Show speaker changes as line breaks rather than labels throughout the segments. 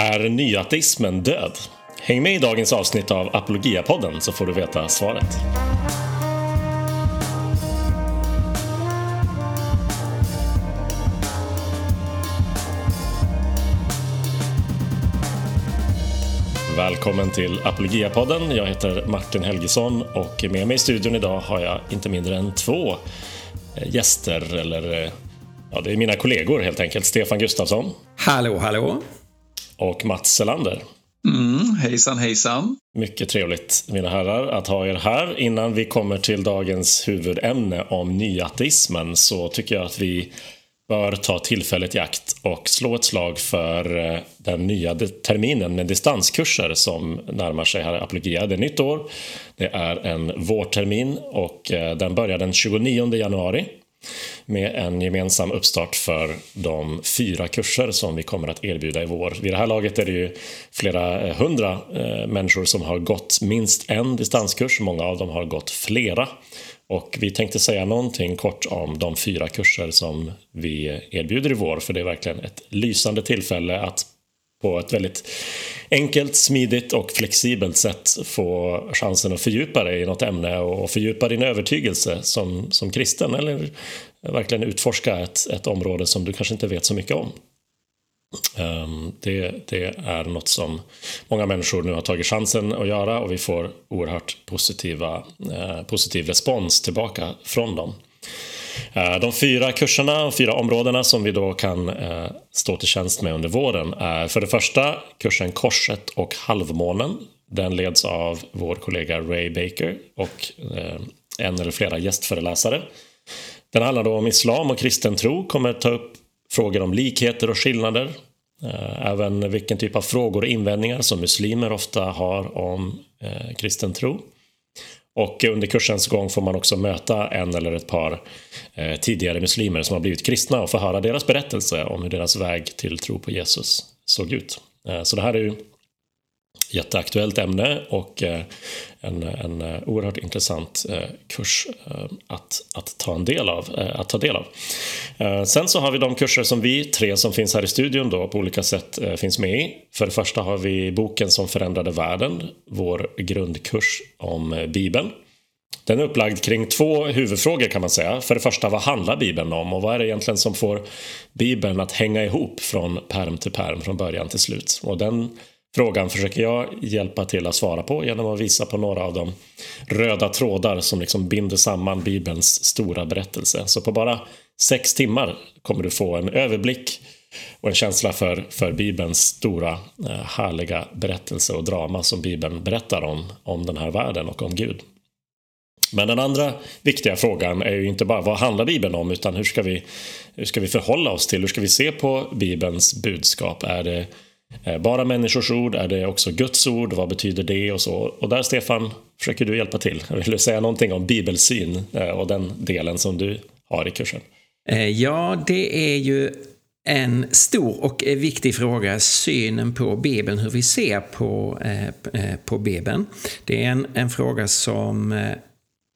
Är nyateismen död? Häng med i dagens avsnitt av Apologiapodden så får du veta svaret. Välkommen till Apologiapodden. Jag heter Martin Helgesson och med mig i studion idag har jag inte mindre än två eh, gäster, eller eh, ja, det är mina kollegor helt enkelt. Stefan Gustafsson.
Hallå, hallå.
Och Mats Selander.
Mm, hejsan, hejsan.
Mycket trevligt, mina herrar, att ha er här. Innan vi kommer till dagens huvudämne om nyateismen så tycker jag att vi bör ta tillfället i akt och slå ett slag för eh, den nya terminen med distanskurser som närmar sig här i Apologia. Det är nytt år, det är en vårtermin och eh, den börjar den 29 januari med en gemensam uppstart för de fyra kurser som vi kommer att erbjuda i vår. Vid det här laget är det ju flera eh, hundra eh, människor som har gått minst en distanskurs, många av dem har gått flera. Och vi tänkte säga någonting kort om de fyra kurser som vi erbjuder i vår, för det är verkligen ett lysande tillfälle att på ett väldigt enkelt, smidigt och flexibelt sätt få chansen att fördjupa dig i något ämne och fördjupa din övertygelse som, som kristen eller verkligen utforska ett, ett område som du kanske inte vet så mycket om. Ehm, det, det, är något som många människor nu har tagit chansen att göra och vi får oerhört positiva, eh, positiv respons tillbaka från dem. Eh, de fyra kurserna och fyra områdena som vi då kan eh, stå till tjänst med under våren är för det första kursen Korset och halvmånen. Den leds av vår kollega Ray Baker och eh, en eller flera gästföreläsare. Den handlar då om islam och kristen tro, kommer ta upp frågor om likheter och skillnader. Även vilken typ av frågor och invändningar som muslimer ofta har om kristen tro. Och under kursens gång får man också möta en eller ett par eh, tidigare muslimer som har blivit kristna och få höra deras berättelse om hur deras väg till tro på Jesus såg ut. Eh, så det här är ju jätteaktuellt ämne och eh, en, en eh, oerhört intressant eh, kurs att, att, ta en del av, att ta del av. Sen så har vi de kurser som vi tre som finns här i studion då på olika sätt finns med i. För det första har vi boken som förändrade världen, vår grundkurs om Bibeln. Den är upplagd kring två huvudfrågor kan man säga. För det första, vad handlar Bibeln om och vad är det egentligen som får Bibeln att hänga ihop från perm till perm, från början till slut? Och den frågan försöker jag hjälpa till att svara på genom att visa på några av de röda trådar som liksom binder samman Bibelns stora berättelse. Så på bara sex timmar kommer du få en överblick och en känsla för, för Bibelns stora eh, härliga berättelse och drama som Bibeln berättar om, om den här världen och om Gud. Men den andra viktiga frågan är ju inte bara vad handlar Bibeln om utan hur ska vi, hur ska vi förhålla oss till, hur ska vi se på Bibelns budskap? Är det Eh, bara människors ord, är det också Guds ord? Vad betyder det? Och så. Och där, Stefan, försöker du hjälpa till. Vill du säga någonting om bibelsyn eh, och den delen som du har i kursen?
Eh, ja, det är ju en stor och viktig fråga, synen på Bibeln, hur vi ser på, på Bibeln. Det är en, en fråga som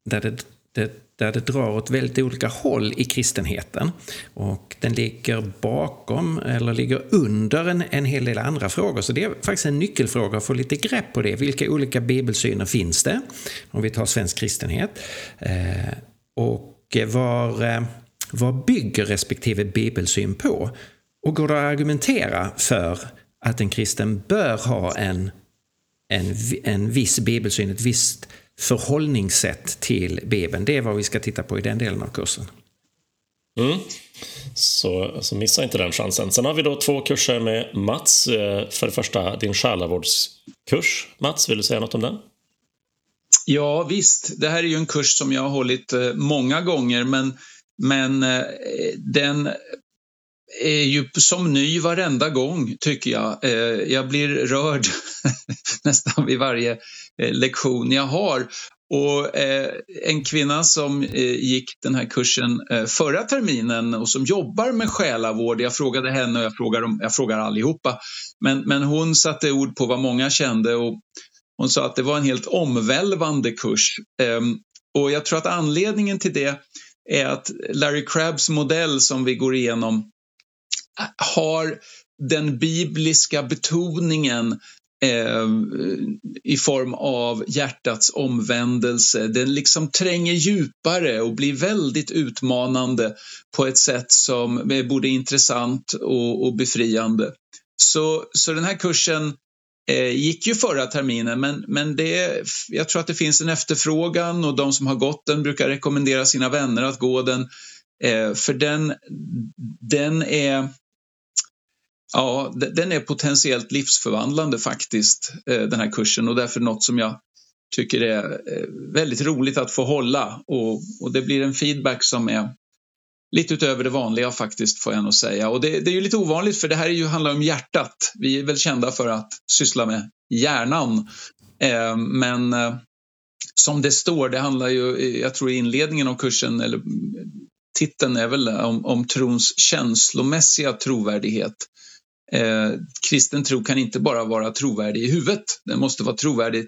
där det, det där det drar åt väldigt olika håll i kristenheten. Och den ligger bakom, eller ligger under en, en hel del andra frågor. Så det är faktiskt en nyckelfråga att få lite grepp på det. Vilka olika bibelsyner finns det? Om vi tar svensk kristenhet. Eh, och var, eh, vad bygger respektive bibelsyn på? Och går det att argumentera för att en kristen bör ha en, en, en viss bibelsyn, ett visst förhållningssätt till Bibeln. Det är vad vi ska titta på i den delen av kursen.
Mm. Så, så missa inte den chansen. Sen har vi då två kurser med Mats. Eh, för det första din själavårdskurs. Mats, vill du säga något om den?
Ja, visst. Det här är ju en kurs som jag har hållit eh, många gånger, men, men eh, den är ju som ny varenda gång, tycker jag. Jag blir rörd nästan vid varje Eh, lektion jag har. Och eh, en kvinna som eh, gick den här kursen eh, förra terminen och som jobbar med själavård, jag frågade henne och jag frågar, jag frågar allihopa, men, men hon satte ord på vad många kände och hon sa att det var en helt omvälvande kurs. Ehm, och jag tror att anledningen till det är att Larry Crabbs modell som vi går igenom eh, har den bibliska betoningen Eh, i form av hjärtats omvändelse. Den liksom tränger djupare och blir väldigt utmanande på ett sätt som är både intressant och, och befriande. Så, så den här kursen eh, gick ju förra terminen men, men det, jag tror att det finns en efterfrågan och de som har gått den brukar rekommendera sina vänner att gå den. Eh, för den, den är Ja, den är potentiellt livsförvandlande faktiskt, eh, den här kursen och därför något som jag tycker är eh, väldigt roligt att få hålla och, och det blir en feedback som är lite utöver det vanliga faktiskt får jag nog säga. Och det, det, är ju lite ovanligt för det här är ju, handlar om hjärtat. Vi är väl kända för att syssla med hjärnan. Eh, men eh, som det står, det handlar ju, eh, jag tror i inledningen av kursen, eller titeln är väl om, om trons känslomässiga trovärdighet. Eh, kristen tro kan inte bara vara trovärdig i huvudet, den måste vara trovärdig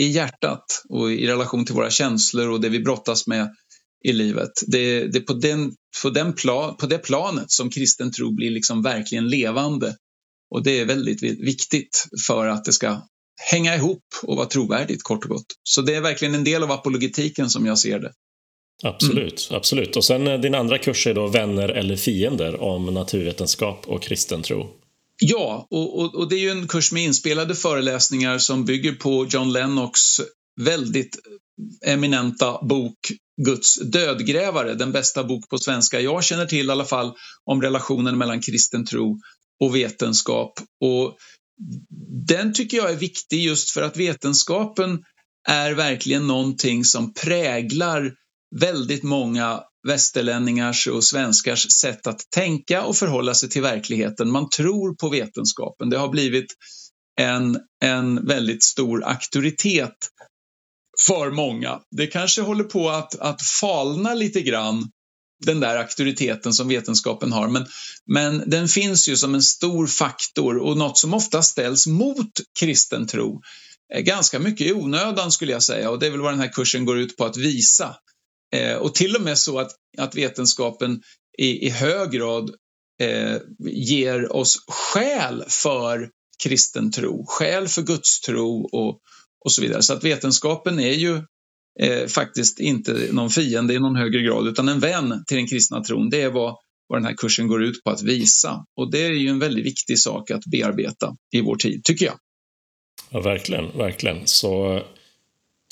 i hjärtat och i relation till våra känslor och det vi brottas med i livet. Det, är på, den, på, den plan, på det planet som kristen tro blir liksom verkligen levande. Och det är väldigt viktigt för att det ska hänga ihop och vara trovärdigt kort och gott. Så det är verkligen en del av apologetiken som jag ser det.
Absolut, mm. absolut. Och sen eh, din andra kurs är då Vänner eller fiender om naturvetenskap och kristen tro.
Ja, och, och, och, det är ju en kurs med inspelade föreläsningar som bygger på John Lennox väldigt eminenta bok Guds dödgrävare, den bästa bok på svenska jag känner till i alla fall om relationen mellan kristen tro och vetenskap. Och den tycker jag är viktig just för att vetenskapen är verkligen någonting som präglar väldigt många västerlänningars och svenskars sätt att tänka och förhålla sig till verkligheten. Man tror på vetenskapen. Det har blivit en, en väldigt stor auktoritet för många. Det kanske håller på att, att falna lite grann, den där auktoriteten som vetenskapen har. Men, men den finns ju som en stor faktor och något som ofta ställs mot kristen tro. Eh, ganska mycket i onödan skulle jag säga och det är väl vad den här kursen går ut på att visa. Eh, och till och med så att, att vetenskapen i, i hög grad eh, ger oss skäl för kristen tro, skäl för gudstro och, och så vidare. Så att vetenskapen är ju eh, faktiskt inte någon fiende i någon högre grad utan en vän till den kristna tron. Det är vad, vad den här kursen går ut på att visa. Och det är ju en väldigt viktig sak att bearbeta i vår tid, tycker jag.
Ja, verkligen, verkligen. Så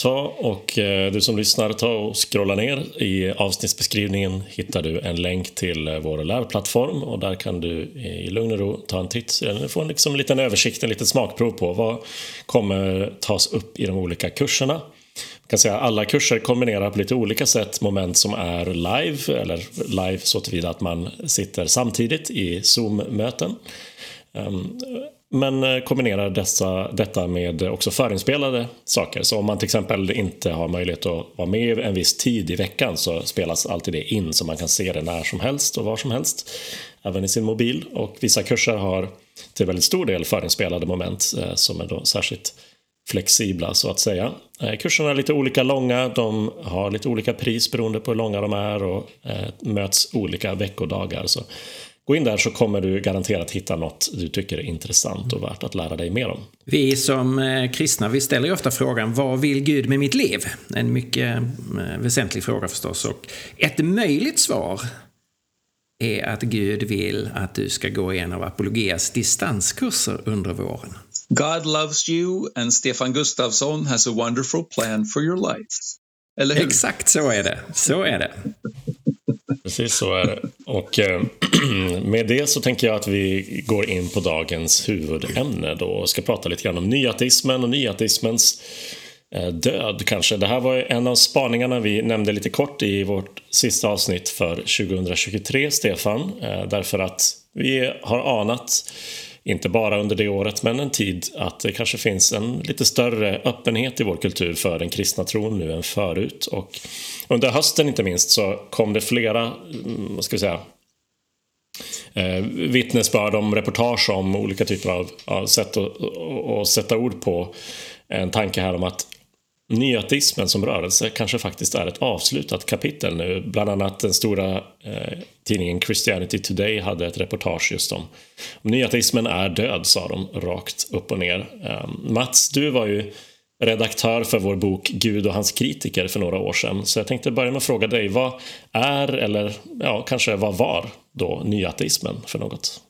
Ta och eh, du som lyssnar, ta och scrolla ner. I avsnittsbeskrivningen hittar du en länk till eh, vår lärplattform och där kan du eh, i lugn och ro ta en titt. Få en, liksom, liten översikt, en liten smakprov på vad kommer tas upp i de olika kurserna. Jag kan säga att alla kurser kombinerar på lite olika sätt moment som är live, eller live så tillvida att man sitter samtidigt i Zoom-möten. Ehm, men eh, kombinerar dessa, detta med också förinspelade saker. Så om man till exempel inte har möjlighet att vara med en viss tid i veckan så spelas alltid det in så man kan se det när som helst och var som helst. Även i sin mobil. Och vissa kurser har till väldigt stor del förinspelade moment eh, som är då särskilt flexibla så att säga. Eh, kurserna är lite olika långa, de har lite olika pris beroende på hur långa de är och möts olika veckodagar. Så Gå in där så kommer du garanterat hitta något du tycker är intressant och värt att lära dig mer om.
Vi som eh, kristna vi ställer ju ofta frågan vad vill Gud med mitt liv? En mycket eh, väsentlig fråga förstås. Och ett möjligt svar är att Gud vill att du ska gå en av Apologeas distanskurser under våren.
God loves you and Stefan Gustafsson has a wonderful plan for your life.
Eller hur? Exakt så är det. Så är det.
Precis så är det. Och eh, med det så tänker jag att vi går in på dagens huvudämne då och ska prata lite grann om nyateismen och nyateismens eh, död kanske. Det här var en av spaningarna vi nämnde lite kort i vårt sista avsnitt för 2023, Stefan. Eh, därför att vi har anat inte bara under det året, men en tid att det kanske finns en lite större öppenhet i vår kultur för den kristna tron nu än förut. Och under hösten inte minst så kom det flera, mm, vad ska vi säga, eh, vittnesbörd om reportage om olika typer av, av sätt att, att sätta ord på en tanke här om att nyateismen som rörelse kanske faktiskt är ett avslutat kapitel nu. Bland annat den stora eh, tidningen Christianity Today hade ett reportage just om, om nyateismen är död, sa de rakt upp och ner. Eh, Mats, du var ju redaktör för vår bok Gud och hans kritiker för några år sedan. Så jag tänkte börja med att fråga dig, vad är, eller ja, kanske vad var då nyateismen för något?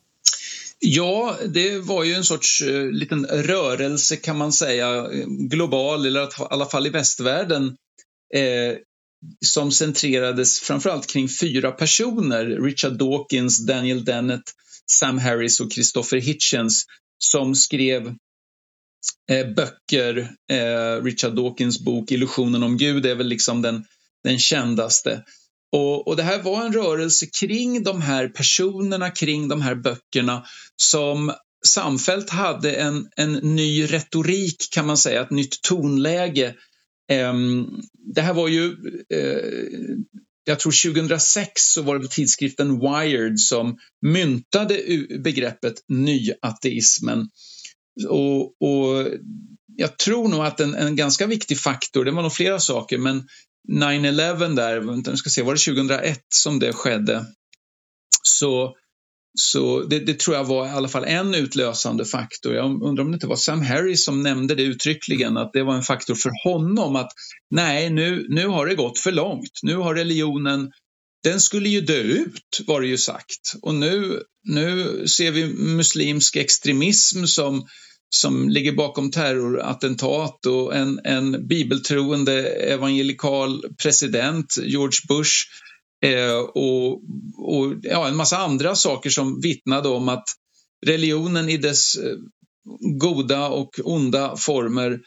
Ja, det var ju en sorts uh, liten rörelse kan man säga, global eller i alla fall i västvärlden, eh, som centrerades framförallt kring fyra personer, Richard Dawkins, Daniel Dennett, Sam Harris och Christopher Hitchens, som skrev eh, böcker. Eh, Richard Dawkins bok Illusionen om Gud är väl liksom den, den kändaste. Och, och, det här var en rörelse kring de här personerna, kring de här böckerna som samfällt hade en, en ny retorik kan man säga, ett nytt tonläge. Um, det här var ju, uh, jag tror 2006 så var det tidskriften Wired som myntade begreppet nyateismen. Och, och jag tror nog att en, en, ganska viktig faktor, det var nog flera saker, men 9-11 där, nu ska se, var det 2001 som det skedde? Så, så det, det, tror jag var i alla fall en utlösande faktor. Jag undrar om det inte var Sam Harris som nämnde det uttryckligen, att det var en faktor för honom att nej, nu, nu har det gått för långt. Nu har religionen den skulle ju dö ut, var det ju sagt. Och nu, nu ser vi muslimsk extremism som som ligger bakom terrorattentat och en, en bibeltroende evangelikal president, George Bush, eh, och, och ja, en massa andra saker som vittnade om att religionen i dess eh, goda och onda former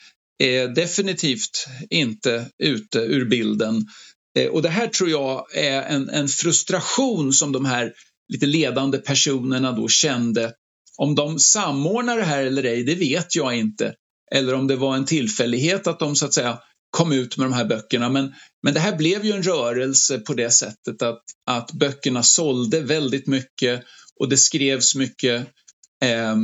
är definitivt inte ute ur bilden. Eh, och det här tror jag är en, en frustration som de här lite ledande personerna då kände om de samordnar det här eller ej, det vet jag inte. Eller om det var en tillfällighet att de så att säga kom ut med de här böckerna. Men, men det här blev ju en rörelse på det sättet att, att böckerna sålde väldigt mycket och det skrevs mycket eh,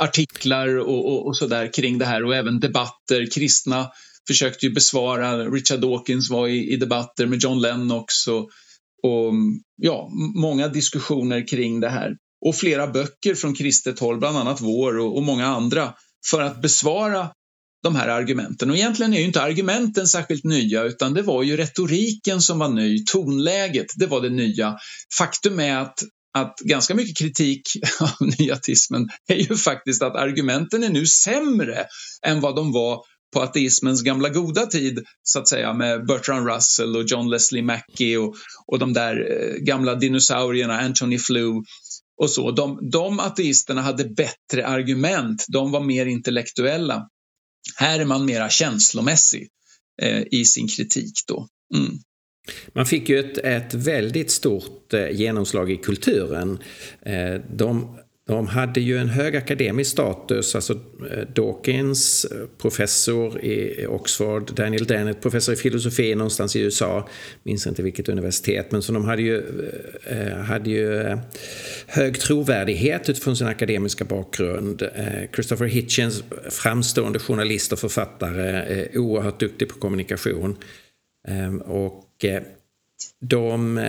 artiklar och, och, och sådär kring det här och även debatter. Kristna försökte ju besvara, Richard Dawkins var i, i debatter med John Lennox och, och ja, många diskussioner kring det här och flera böcker från kristet håll, bland annat vår och, och många andra, för att besvara de här argumenten. Och egentligen är ju inte argumenten särskilt nya utan det var ju retoriken som var ny, tonläget, det var det nya. Faktum är att, att ganska mycket kritik av nyatismen är ju faktiskt att argumenten är nu sämre än vad de var på ateismens gamla goda tid, så att säga, med Bertrand Russell och John Leslie Mackie och, och de där eh, gamla dinosaurierna, Anthony Flew och så. De, de ateisterna hade bättre argument, de var mer intellektuella. Här är man mera känslomässig eh, i sin kritik då. Mm.
Man fick ju ett, ett väldigt stort eh, genomslag i kulturen. Eh, de de hade ju en hög akademisk status, alltså eh, Dawkins, eh, professor i Oxford, Daniel Dennett, professor i filosofi någonstans i USA, minns inte vilket universitet, men så de hade ju, eh, hade ju hög trovärdighet utifrån sin akademiska bakgrund. Christopher Hitchens, framstående journalist och författare, oerhört duktig på kommunikation. Ehm, och de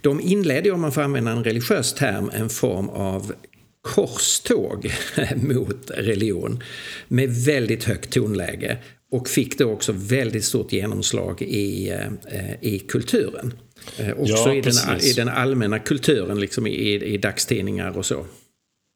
de inledde, om man får använda en religiös term, en form av korståg mot religion med väldigt högt tonläge och fick då också väldigt stort genomslag i, eh, i kulturen. Eh, också ja, i, den, i den allmänna kulturen, liksom i, i dagstidningar och så.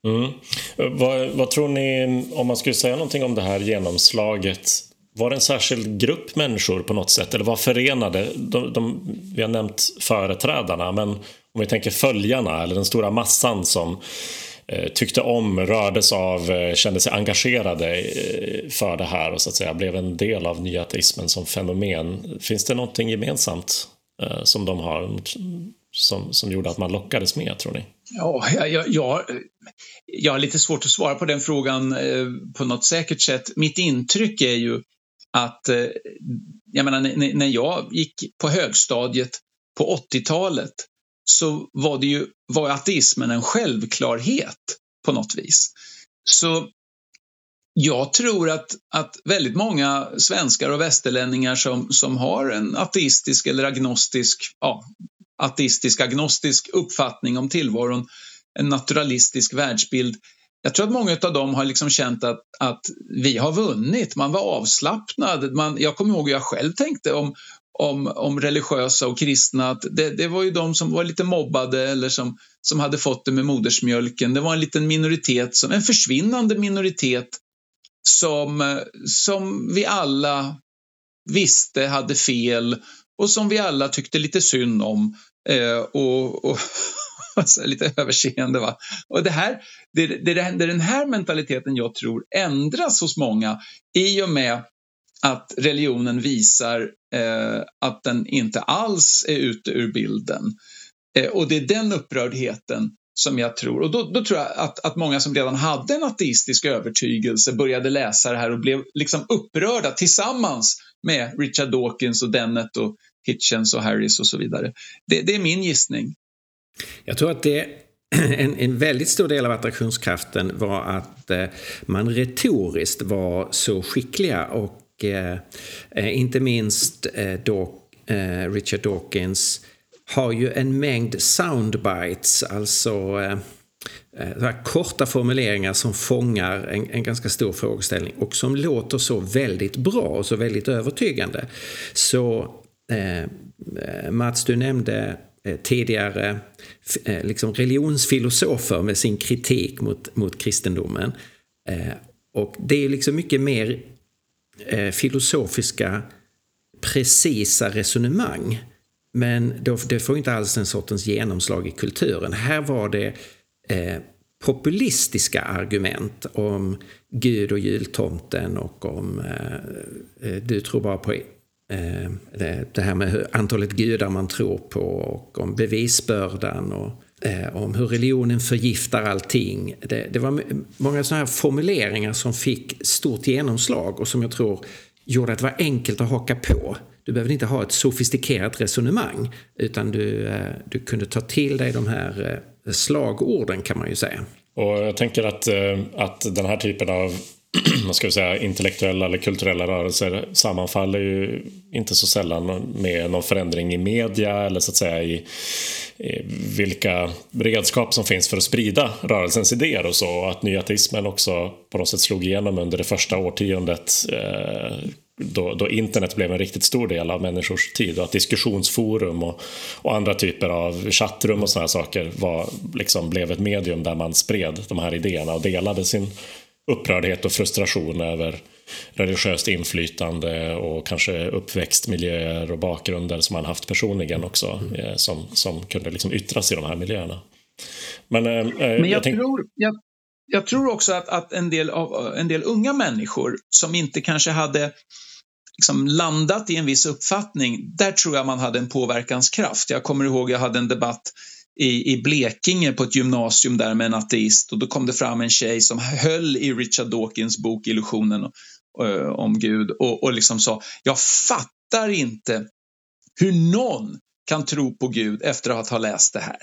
Mm. Vad, vad, tror ni, om man skulle säga någonting om det här genomslaget, var det en särskild grupp människor på något sätt eller var förenade? De, de, vi har nämnt företrädarna, men om vi tänker följarna eller den stora massan som Eh, Eh, tyckte om, rördes av, eh, kände sig engagerade eh, för det här och så att säga blev en del av nyateismen som fenomen. Finns det någonting gemensamt som de har som, som gjorde att man lockades med, tror ni?
Ja, jag, jag, jag har lite svårt att svara på den frågan på något säkert sätt. Mitt intryck är ju att, jag menar, när jag gick på högstadiet på 80-talet så var, det ju, var ateismen en självklarhet på något vis. Så jag tror att, att väldigt många svenskar och västerlänningar som, som har en ateistisk eller agnostisk, ja, ateistisk agnostisk uppfattning om tillvaron, en naturalistisk världsbild. Jag tror att många av dem har liksom känt att, att vi har vunnit, man var avslappnad. Man, jag kommer ihåg hur jag själv tänkte om, om, om religiösa och kristna, att det, det var ju de som var lite mobbade eller som, som hade fått det med modersmjölken. Det var en liten minoritet, som, en försvinnande minoritet som, som vi alla visste hade fel och som vi alla tyckte lite synd om. Eh, och, och alltså, lite överseende. Va? Och det, här, det, det, det är den här mentaliteten jag tror ändras hos många i och med att religionen visar eh, att den inte alls är ute ur bilden. Eh, och det är den upprördheten som jag tror, och då, då tror jag att, att många som redan hade en ateistisk övertygelse började läsa det här och blev liksom upprörda tillsammans med Richard Dawkins och Dennett och Hitchens och Harris och så vidare. Det, det är min gissning.
Jag tror att det en, en, väldigt stor del av attraktionskraften var att eh, man retoriskt var så skickliga och och eh, eh inte minst eh, eh, Richard Dawkins har ju en mängd soundbites, alltså eh, eh, korta formuleringar som fångar en, en, ganska stor frågeställning och som låter så väldigt bra och så väldigt övertygande. Så eh Mats, du nämnde eh, tidigare eh, liksom religionsfilosofer med sin kritik mot, mot kristendomen. Eh, och det är liksom mycket mer Eh, filosofiska, precisa resonemang men då, det får inte alls den sortens genomslag i kulturen. Här var det eh, populistiska argument om Gud och jultomten och om eh, eh du tror bara på eh, det här med antalet gudar man tror på och om bevisbördan och eh, om hur religionen förgiftar allting. Det, det var många sådana här formuleringar som fick stort genomslag och som jag tror gjorde att det var enkelt att haka på. Du behövde inte ha ett sofistikerat resonemang utan du, eh, du kunde ta till dig de här eh, slagorden kan man ju säga.
Och jag tänker att, eh, att den här typen av vad ska vi säga, intellektuella eller kulturella rörelser sammanfaller ju inte så sällan med någon förändring i media eller så att säga i, i vilka redskap som finns för att sprida rörelsens idéer och så. Att nyateismen också på något sätt slog igenom under det första årtiondet eh, då, då, internet blev en riktigt stor del av människors tid och att diskussionsforum och, och andra typer av chattrum och sådana saker var, liksom, blev ett medium där man spred de här idéerna och delade sin upprördhet och frustration över religiöst inflytande och kanske uppväxtmiljöer och bakgrunder som man haft personligen också eh, som, som kunde liksom yttras i de här miljöerna.
Men, eh, eh Men jag, jag tänk... tror, jag, jag, tror också att, att en, del av, en del unga människor som inte kanske hade liksom landat i en viss uppfattning, där tror jag man hade en påverkanskraft. Jag kommer ihåg jag hade en debatt i, i Blekinge på ett gymnasium där med en ateist och då kom det fram en tjej som höll i Richard Dawkins bok Illusionen uh, om Gud och, och liksom sa, jag fattar inte hur någon kan tro på Gud efter att ha läst det här.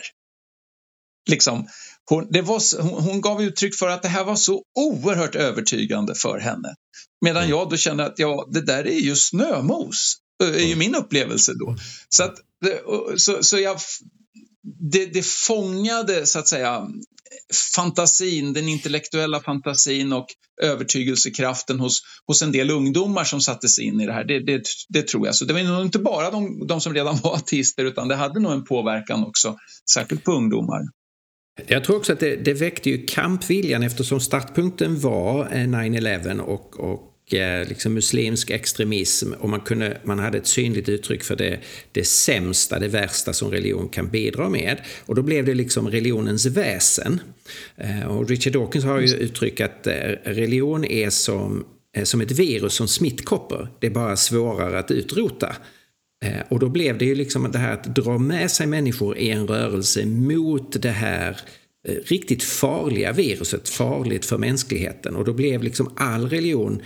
Liksom, hon, det var, hon, hon, gav uttryck för att det här var så oerhört övertygande för henne. Medan mm. jag då kände att ja, det där är ju snömos, är ju mm. min upplevelse då. Så, att, så, så jag, det, det fångade så att säga fantasin, den intellektuella fantasin och övertygelsekraften hos, hos en del ungdomar som satte sig in i det här. Det, det, det tror jag. Så det var nog inte bara de, de som redan var artister utan det hade nog en påverkan också, särskilt på ungdomar.
Jag tror också att det, det väckte ju kampviljan eftersom startpunkten var eh, 9-11 och, och liksom muslimsk extremism och man, kunde, man hade ett synligt uttryck för det, det sämsta, det värsta som religion kan bidra med. Och då blev det liksom religionens väsen. Eh, och Richard Dawkins har ju uttryckt att religion är som, som ett virus som smittkoppor. Det är bara svårare att utrota. Eh, och då blev det ju liksom det här att dra med sig människor i en rörelse mot det här eh, riktigt farliga viruset, farligt för mänskligheten. Och då blev liksom all religion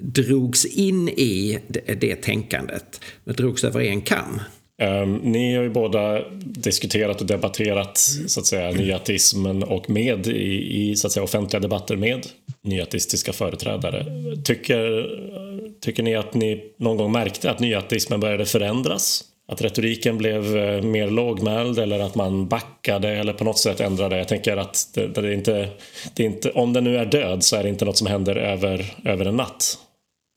drogs in i det, det tänkandet. Det drogs över en kam.
Um, ni har ju båda diskuterat och debatterat så att säga nyateismen och med i, i så att säga, offentliga debatter med nyateistiska företrädare. Tycker, tycker ni att ni någon gång märkte att nyateismen började förändras? Att retoriken blev eh, mer lågmäld eller att man backade eller på något sätt ändrade. Jag tänker att det, det är inte, det är inte, om den nu är död så är det inte något som händer över, över en natt.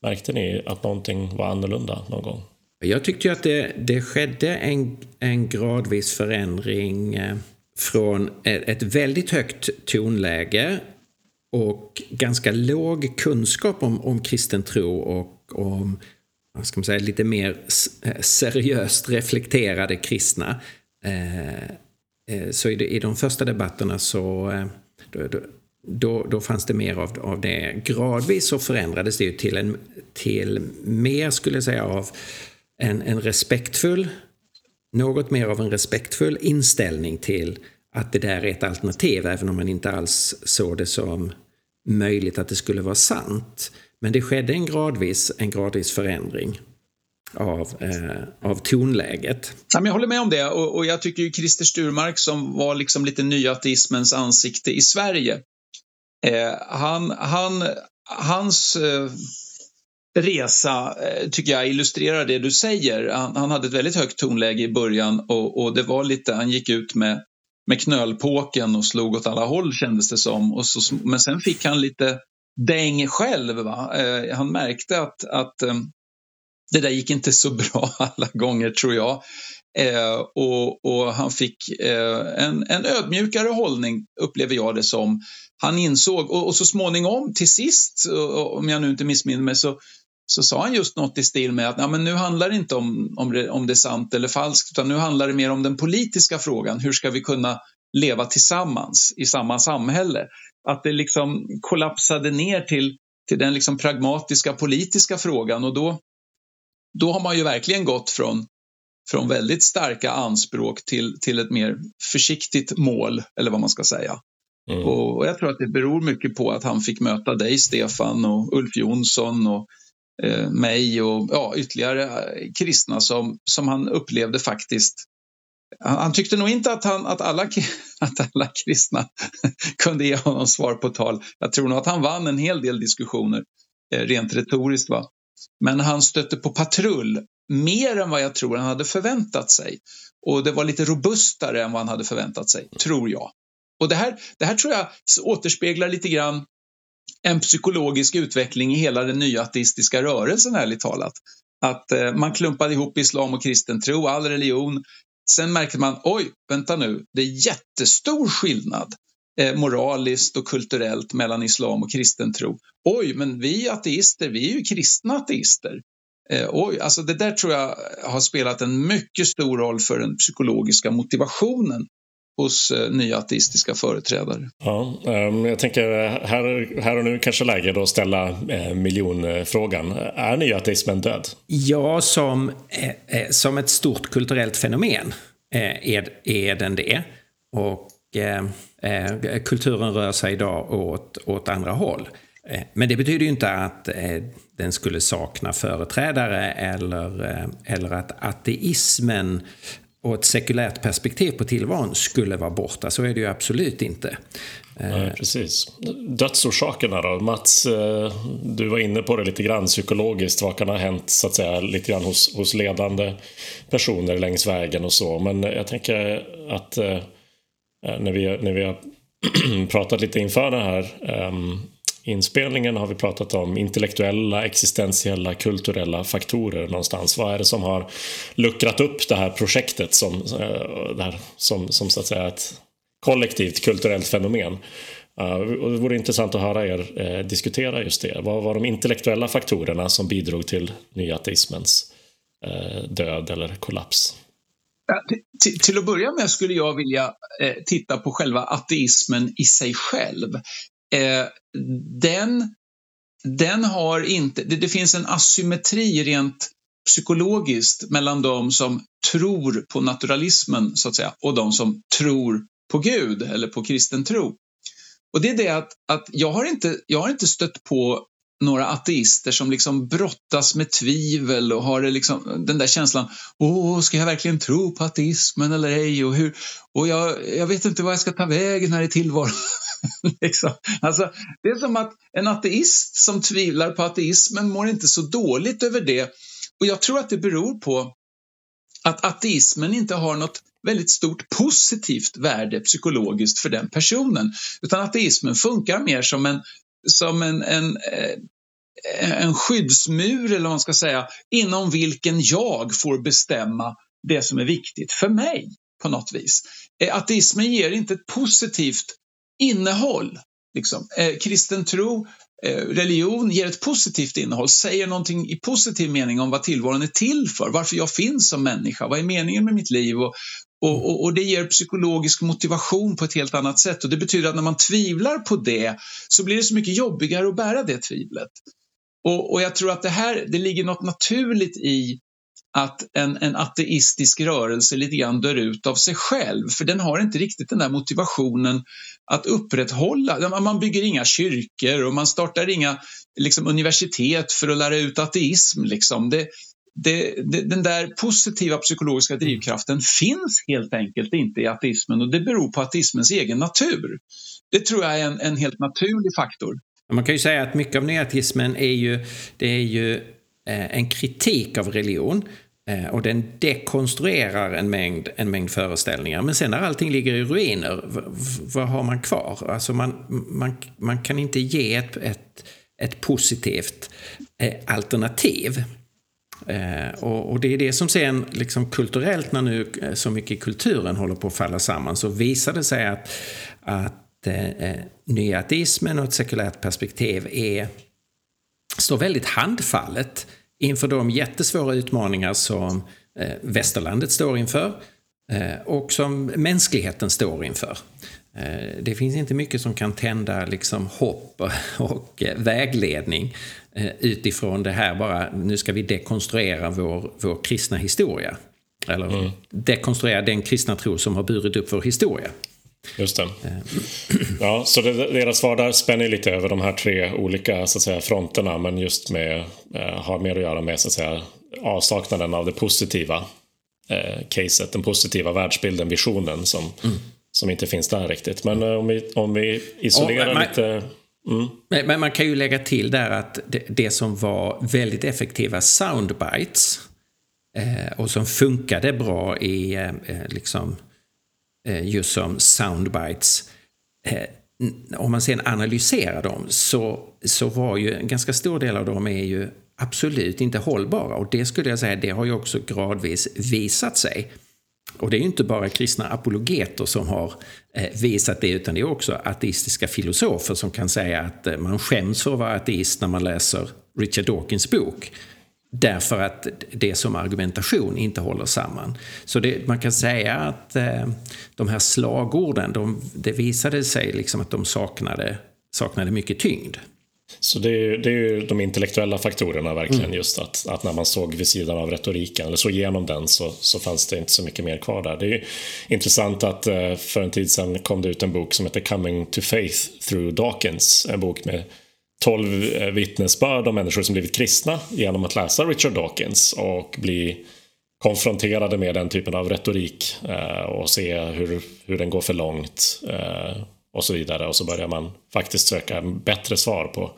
Märkte ni att någonting var annorlunda någon gång?
Jag tyckte att det, det skedde en, en gradvis förändring eh, från ett väldigt högt tonläge och ganska låg kunskap om, om kristen tro och om vad ska man säga, lite mer eh, seriöst reflekterade kristna. Eh, så i de första debatterna så då, då, då, fanns det mer av, av det. Gradvis så förändrades det ju till, en, till mer, skulle jag säga, av en, en respektfull, något mer av en respektfull inställning till att det där är ett alternativ, även om man inte alls såg det som möjligt att det skulle vara sant. Men det skedde en gradvis, en gradvis förändring av, eh, av tonläget.
jag håller med om det och, och jag tycker ju Christer Sturmark som var liksom lite nyateismens ansikte i Sverige. Eh, han, han, hans eh, resa eh, tycker jag illustrerar det du säger. Han, han, hade ett väldigt högt tonläge i början och, och det var lite, han gick ut med, med knölpåken och slog åt alla håll kändes det som. Och så, men sen fick han lite däng själv. Va? Eh, han märkte att, att eh, det där gick inte så bra alla gånger tror jag. Eh, och, och, han fick eh, en, en ödmjukare hållning upplever jag det som. Han insåg och, och så småningom till sist, om jag nu inte missminner mig, så, så sa han just något i stil med att ja, men nu handlar det inte om, om, det, om det är sant eller falskt, utan nu handlar det mer om den politiska frågan. Hur ska vi kunna leva tillsammans i samma samhälle? Att det liksom kollapsade ner till, till den liksom pragmatiska politiska frågan och då, då har man ju verkligen gått från, från väldigt starka anspråk till, till ett mer försiktigt mål, eller vad man ska säga. Mm. Och, och jag tror att det beror mycket på att han fick möta dig, Stefan, och Ulf Jonsson och eh, mig och ja, ytterligare eh, kristna som, som han upplevde faktiskt han, han tyckte nog inte att, han, att, alla, att alla kristna kunde ge honom svar på tal. Jag tror nog att han vann en hel del diskussioner eh, rent retoriskt. Va? Men han stötte på patrull mer än vad jag tror han hade förväntat sig. Och det var lite robustare än vad han hade förväntat sig, tror jag. Och det här, det här tror jag återspeglar lite grann en psykologisk utveckling i hela den nya ateistiska rörelsen, ärligt talat. Att eh, man klumpade ihop islam och kristen tro, all religion. Sen märkte man, oj, vänta nu, det är jättestor skillnad eh, moraliskt och kulturellt mellan islam och kristen tro. Oj, men vi ateister, vi är ju kristna ateister. Eh, oj, alltså det där tror jag har spelat en mycket stor roll för den psykologiska motivationen hos eh, nya ateistiska företrädare.
Ja, um, jag tänker här, här och nu kanske läge då att ställa eh, miljonfrågan. Är nyateismen död?
Ja, som, eh, eh, som ett stort kulturellt fenomen eh, är, är den det. Och eh, kulturen rör sig idag åt, åt andra håll. Men det betyder ju inte att den skulle sakna företrädare eller, eller att ateismen och ett sekulärt perspektiv på tillvaron skulle vara borta. Så är det ju absolut inte.
Nej, precis. Dödsorsakerna då? Mats, eh, du var inne på det lite grann psykologiskt. Vad kan ha hänt så att säga lite grann hos, hos ledande personer längs vägen och så. Men jag tänker att eh, när vi, när vi har pratat lite inför den här um, inspelningen har vi pratat om intellektuella, existentiella, kulturella faktorer någonstans. Vad är det som har luckrat upp det här projektet som, eh, det här, som, som så att säga ett kollektivt kulturellt fenomen? Eh, och det vore intressant att höra er eh, diskutera just det. Vad var de intellektuella faktorerna som bidrog till nyateismens död eller kollaps?
Till, till, att börja med skulle jag vilja eh, titta på själva ateismen i sig själv eh, den, den har inte, det, det finns en asymmetri rent psykologiskt mellan de som tror på naturalismen så att säga och de som tror på Gud eller på kristen tro. Och det är det att, att jag, har inte, jag har inte stött på några ateister som liksom brottas med tvivel och har liksom, den där känslan, åh, ska jag verkligen tro på ateismen eller ej? Och, hur, och jag, jag vet inte vad jag ska ta vägen här i tillvaron. liksom. alltså, det är som att en ateist som tvivlar på ateismen mår inte så dåligt över det. Och jag tror att det beror på att ateismen inte har något väldigt stort positivt värde psykologiskt för den personen. Utan ateismen funkar mer som en, som en, en, eh, Eh, en skyddsmur, eller vad man ska säga, inom vilken jag får bestämma det som är viktigt för mig på något vis. Eh, ateismen ger inte ett positivt innehåll. Liksom. Eh, kristen tro, religion ger ett positivt innehåll, säger någonting i positiv mening om vad tillvaron är till för, varför jag finns som människa, vad är meningen med mitt liv och, och, och, och, det ger psykologisk motivation på ett helt annat sätt och det betyder att när man tvivlar på det så blir det så mycket jobbigare att bära det tvivlet. Och, och jag tror att det här, det ligger något naturligt i att en, en ateistisk rörelse lite grann dör ut av sig själv, för den har inte riktigt den där motivationen att upprätthålla. Man bygger inga kyrkor och man startar inga liksom, universitet för att lära ut ateism. Liksom. Det, det, det, den där positiva psykologiska drivkraften finns helt enkelt inte i ateismen och det beror på ateismens egen natur. Det tror jag är en, en helt naturlig faktor.
Man kan ju säga att mycket av neatismen är ju, det är ju eh, en kritik av religion eh, och den dekonstruerar en mängd, en mängd föreställningar. Men sen när allting ligger i ruiner, vad har man kvar? Alltså man, man, man kan inte ge ett, ett, ett positivt eh, alternativ. Eh, och, och, det är det som sen liksom kulturellt, när nu så mycket i kulturen håller på att falla samman, så visar det sig att, att eh, nyateismen och ett sekulärt perspektiv är, står väldigt handfallet inför de jättesvåra utmaningar som eh, västerlandet står inför eh, och som mänskligheten står inför. Eh, det finns inte mycket som kan tända liksom hopp och eh, vägledning eh, utifrån det här bara, nu ska vi dekonstruera vår, vår kristna historia. Eller mm. dekonstruera den kristna tro som har burit upp vår historia.
Just det. Ja, så det, deras svar där spänner lite över de här tre olika så att säga, fronterna men just med, eh, har mer att göra med så att säga, avsaknaden av det positiva eh, caset, den positiva världsbilden, visionen som, mm. som inte finns där riktigt. Men eh, om, vi, om vi isolerar oh, man, lite
Mm. Men, men, man kan ju lägga till där att det, det som var väldigt effektiva soundbites eh, och som funkade bra i eh, liksom, Eh, Eh, just som soundbites. Eh, om man sen analyserar dem så, så var ju en ganska stor del av dem är ju absolut inte hållbara och det skulle jag säga, det har ju också gradvis visat sig. Och det är ju inte bara kristna apologeter som har eh, visat det utan det är också ateistiska filosofer som kan säga att eh, man skäms för att vara ateist när man läser Richard Dawkins bok. Därför att det som argumentation inte håller samman. Så det, man kan säga att eh, de här slagorden, de, det visade sig liksom att de saknade, saknade mycket tyngd.
Så det är, det är ju de intellektuella faktorerna verkligen mm. just att, att när man såg vid sidan av retoriken eller såg igenom den så, så fanns det inte så mycket mer kvar där. Det är intressant att eh, för en tid sedan kom det ut en bok som heter Coming to Faith through Dawkins. En bok med tolv eh, vittnesbörd om människor som blivit kristna genom att läsa Richard Dawkins och bli konfronterade med den typen av retorik eh, och se hur, hur den går för långt eh, och så vidare. Och så börjar man faktiskt söka bättre svar på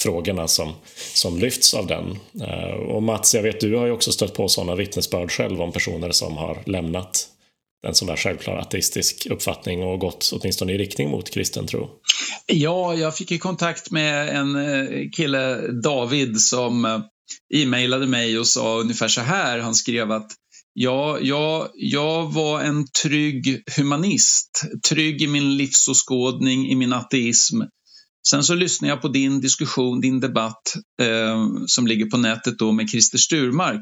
frågorna som, som lyfts av den. Eh, och Mats, jag vet du har ju också stött på sådana vittnesbörd själv om personer som har lämnat en sån där självklar ateistisk uppfattning och gått åtminstone i riktning mot kristen tro?
Ja, jag fick ju kontakt med en eh, kille, David, som eh, e-mailade mig och sa ungefär så här. Han skrev att ja, jag, jag var en trygg humanist, trygg i min livsåskådning, i min ateism. Sen så lyssnade jag på din diskussion, din debatt eh, som ligger på nätet då med Christer Sturmark.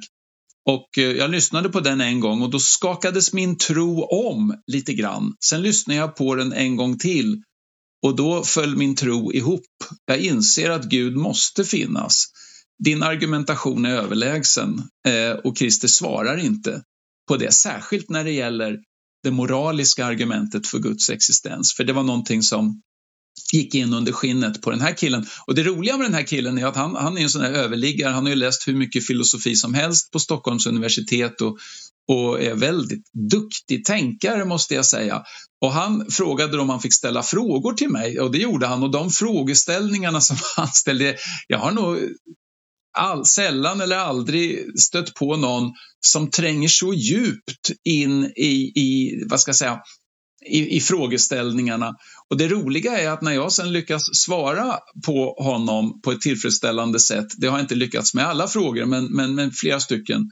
Och eh, jag lyssnade på den en gång och då skakades min tro om lite grann. Sen lyssnade jag på den en gång till och då föll min tro ihop. Jag inser att Gud måste finnas. Din argumentation är överlägsen eh, och Christer svarar inte på det, särskilt när det gäller det moraliska argumentet för Guds existens. För det var någonting som gick in under skinnet på den här killen. Och det roliga med den här killen är att han, han är en sån här överliggare. Han har ju läst hur mycket filosofi som helst på Stockholms universitet och, och är väldigt duktig tänkare måste jag säga. Och han frågade om han fick ställa frågor till mig och det gjorde han och de frågeställningarna som han ställde, jag har nog all, sällan eller aldrig stött på någon som tränger så djupt in i, i vad ska jag säga, i, i, frågeställningarna. Och det roliga är att när jag sen lyckas svara på honom på ett tillfredsställande sätt, det har jag inte lyckats med alla frågor, men, men, men flera stycken,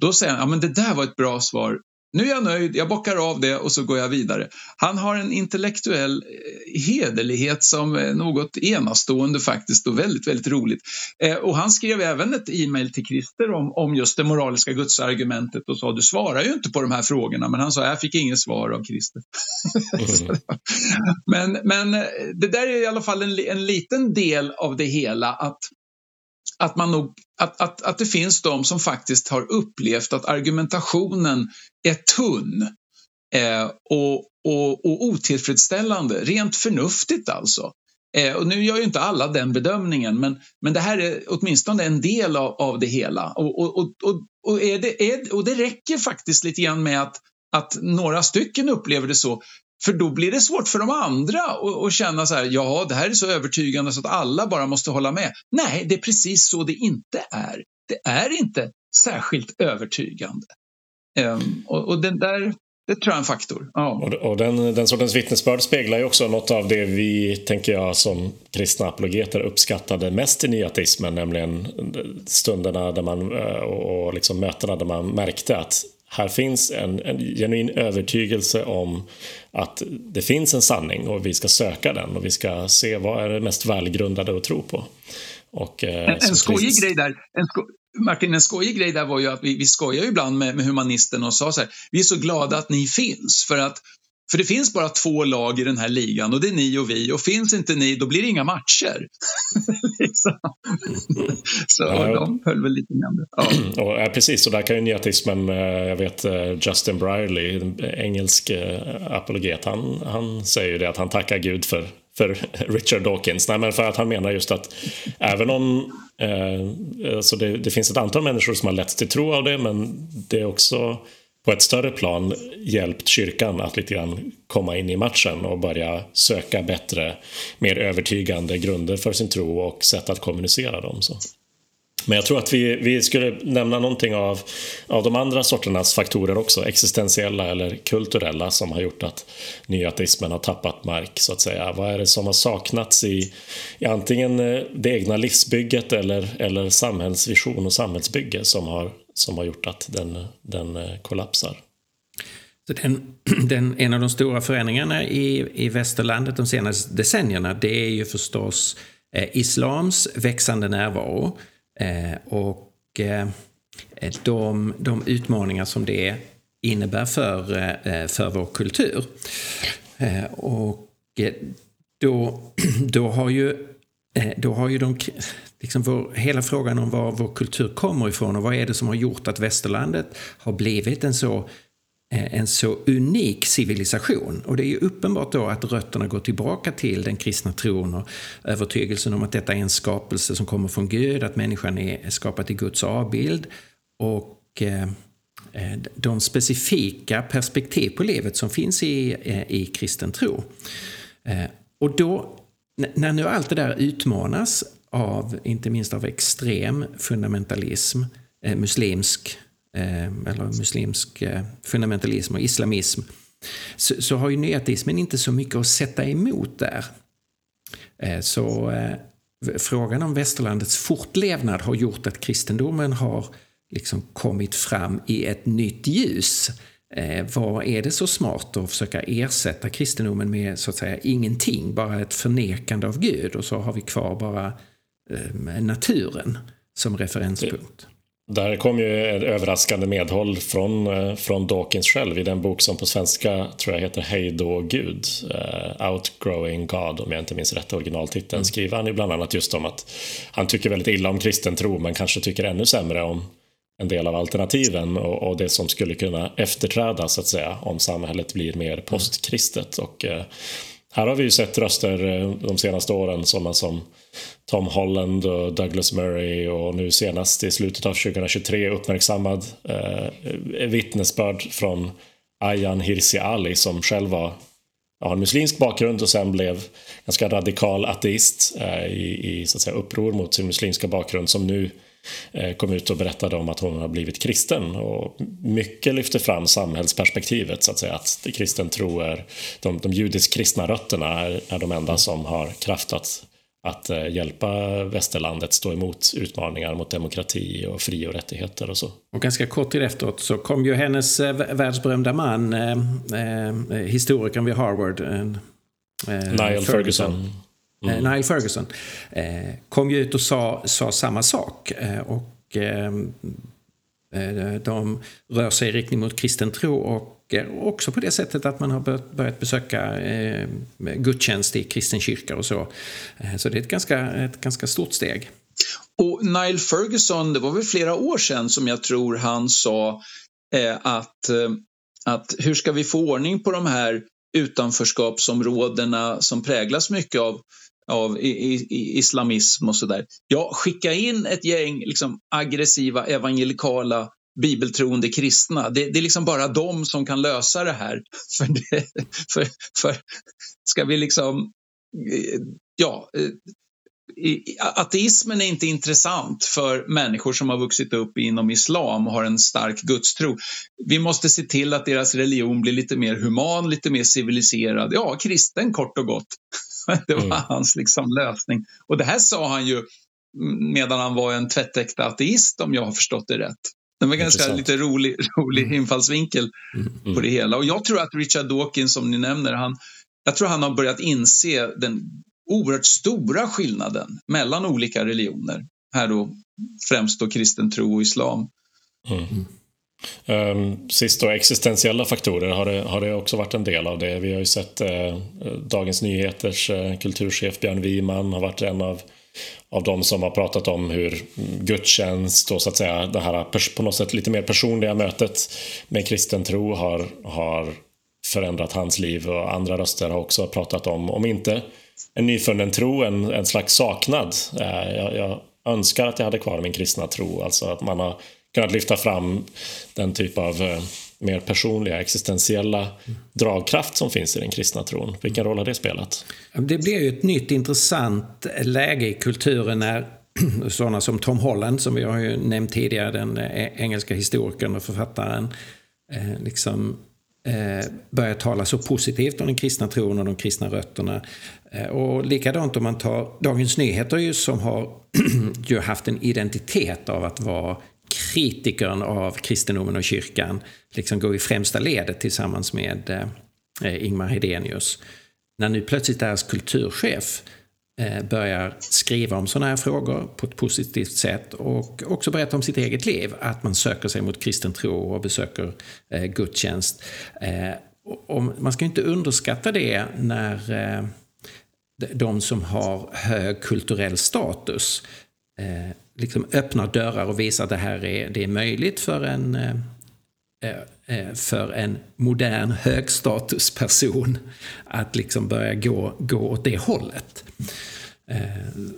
då säger han, ja men det där var ett bra svar, nu är jag nöjd, jag bockar av det och så går jag vidare. Han har en intellektuell eh, hederlighet som är något enastående faktiskt och väldigt, väldigt roligt. Eh, och han skrev även ett e-mail till Christer om, om just det moraliska gudsargumentet och sa du svarar ju inte på de här frågorna men han sa jag fick inget svar av Christer. Mm. men, men eh, det där är i alla fall en, en liten del av det hela att att, man nog, att, att, att det finns de som faktiskt har upplevt att argumentationen är tunn eh, och, och, och otillfredsställande, rent förnuftigt alltså. Eh, och nu gör ju inte alla den bedömningen, men, men det här är åtminstone en del av, av det hela. Och, och, och, och, är det, är, och det räcker faktiskt lite grann med att, att några stycken upplever det så. För då blir det svårt för de andra att känna så här, ja, det här är så övertygande så att alla bara måste hålla med. Nej, det är precis så det inte är. Det är inte särskilt övertygande. Um, och, och den där, det tror jag är en faktor. Ja.
Och, och den, den sortens vittnesbörd speglar ju också något av det vi, tänker jag, som kristna apologeter uppskattade mest i nyateismen, nämligen stunderna där man, eh, och, och liksom mötena där man märkte att här finns en, en genuin övertygelse om att det finns en sanning och vi ska söka den och vi ska se vad är det mest välgrundade att tro på.
Och, eh, en, en skojig grej där, en sko Martin, en skojig grej där var ju att vi, vi skojar ibland med, med humanisten och sa så här, vi är så glada att ni finns för att för det finns bara två lag i den här ligan och det är ni och vi och finns inte ni då blir det inga matcher. liksom. Så ja, de höll väl lite med
ja. och, ja, Precis, och där kan ju nyatismen, eh, jag vet eh, Justin Brierley, engelsk eh, apologet, han, han säger ju det att han tackar Gud för för Richard Dawkins. Nej, men för att han menar just att även om eh, alltså det, det, finns ett antal människor som har letts till tro av det men det är också på ett större plan hjälpt kyrkan att lite grann komma in i matchen och börja söka bättre, mer övertygande grunder för sin tro och sätt att kommunicera dem. Så. Men jag tror att vi, vi skulle nämna någonting av, av de andra sorternas faktorer också, existentiella eller kulturella, som har gjort att nyateismen har tappat mark, så att säga. Vad är det som har saknats i, i antingen eh, det egna livsbygget eller, eller samhällsvision och samhällsbygge som har, som har gjort att den, den eh, kollapsar?
Så den, den, en av de stora förändringarna i, i västerlandet de senaste decennierna det är ju förstås eh, islams växande närvaro. Eh, och eh, de, de utmaningar som det innebär för, eh, eh för vår kultur. Eh, och då, då har ju då har ju de, liksom vår, hela frågan om var vår kultur kommer ifrån och vad är det som har gjort att västerlandet har blivit en så eh, en så unik civilisation. Och det är ju uppenbart då att rötterna går tillbaka till den kristna tron och övertygelsen om att detta är en skapelse som kommer från Gud, att människan är skapad i Guds avbild och eh, eh de specifika perspektiv på livet som finns i, eh, i kristen tro. Och då, när nu allt det där utmanas av, inte minst av extrem fundamentalism, eh, muslimsk Eh, eller muslimsk eh, fundamentalism och islamism, så, så har ju nyateismen inte så mycket att sätta emot där. Eh, så eh, frågan om västerlandets fortlevnad har gjort att kristendomen har liksom kommit fram i ett nytt ljus. Eh, vad är det så smart att försöka ersätta kristendomen med så att säga ingenting, bara ett förnekande av Gud och så har vi kvar bara naturen som referenspunkt.
Där kom ju ett överraskande medhåll från, eh, från Dawkins själv i den bok som på svenska tror jag heter Hej då Gud, uh, Outgrowing God om jag inte minns rätt originaltiteln, mm. skriver han ju bland annat just om att han tycker väldigt illa om kristen tro men kanske tycker ännu sämre om en del av alternativen och, och det som skulle kunna efterträda så att säga om samhället blir mer postkristet och uh, här har vi ju sett röster eh, de senaste åren sådana som Tom Holland och Douglas Murray och nu senast i slutet av 2023 uppmärksammad eh, eh, vittnesbörd från Ayan Hirsi Ali som själv var, har en muslimsk bakgrund och sen blev ganska radikal ateist eh, i, i så att säga, uppror mot sin muslimska bakgrund som nu Eh, kom ut och berättade om att hon har blivit kristen. Och mycket lyfter fram samhällsperspektivet, så att säga. Att kristen tro är, de, de judisk-kristna rötterna är, är de enda som har kraft att, att eh, hjälpa västerlandet stå emot utmaningar mot demokrati och fri och rättigheter och så.
Och ganska kort tid efteråt så kom ju hennes eh, världsberömda man, eh, eh, historikern vid Harvard, eh,
Niall Ferguson. Ferguson
Eh, mm. Niall Ferguson, eh, kom ju ut och sa, sa samma sak. Eh, och de rör sig i riktning mot kristen tro och också på det sättet att man har börjat besöka eh, gudstjänst i kristen kyrka och så. Eh, så det är ett ganska, ett ganska stort steg.
Och Nile Ferguson, det var väl flera år sedan som jag tror han sa eh, att, att hur ska vi få ordning på de här utanförskapsområdena som präglas mycket av av islamism och sådär. Ja, skicka in ett gäng liksom, aggressiva evangelikala bibeltroende kristna. Det, det, är liksom bara de som kan lösa det här. För, det, för, för ska vi liksom, ja, ateismen är inte intressant för människor som har vuxit upp inom islam och har en stark gudstro. Vi måste se till att deras religion blir lite mer human, lite mer civiliserad, ja, kristen kort och gott. det var mm. hans liksom lösning. Och det här sa han ju medan han var en tvättäkta ateist om jag har förstått det rätt. Det var ganska Intressant. lite rolig, rolig mm. infallsvinkel mm. Mm. på det hela. Och jag tror att Richard Dawkins, som ni nämner, han, jag tror han har börjat inse den oerhört stora skillnaden mellan olika religioner. Här då främst då kristen tro och islam. Mm.
Um, sist då, existentiella faktorer, har det, har det också varit en del av det? Vi har ju sett eh, Dagens Nyheters eh, kulturchef Björn Wiman har varit en av, av de som har pratat om hur gudstjänst och så att säga det här på något sätt lite mer personliga mötet med kristen tro har, har förändrat hans liv och andra röster har också pratat om, om inte en nyfunnen tro, en, en slags saknad. Eh, jag, jag önskar att jag hade kvar min kristna tro, alltså att man har kunnat lyfta fram den typ av eh, mer personliga existentiella dragkraft som finns i den kristna tron. Vilken roll har det spelat?
Det blir ju ett nytt intressant läge i kulturen när sådana som Tom Holland, som vi har ju nämnt tidigare, den eh, engelska historikern och författaren, eh, liksom eh, börjar tala så positivt om den kristna tron och de kristna rötterna. Och likadant om man tar Dagens Nyheter ju, som har ju haft en identitet av att vara kritikern av kristendomen och kyrkan liksom går i främsta ledet tillsammans med eh, Ingmar Hedenius. När nu plötsligt deras kulturchef eh, börjar skriva om sådana här frågor på ett positivt sätt och också berätta om sitt eget liv, att man söker sig mot kristen tro och besöker eh, gudstjänst. Eh, och man ska inte underskatta det när eh, de som har hög kulturell status eh, liksom öppnar dörrar och visar att det här är, det är möjligt för en, eh, eh, eh för en modern högstatusperson att liksom börja gå, gå åt det hållet. Eh,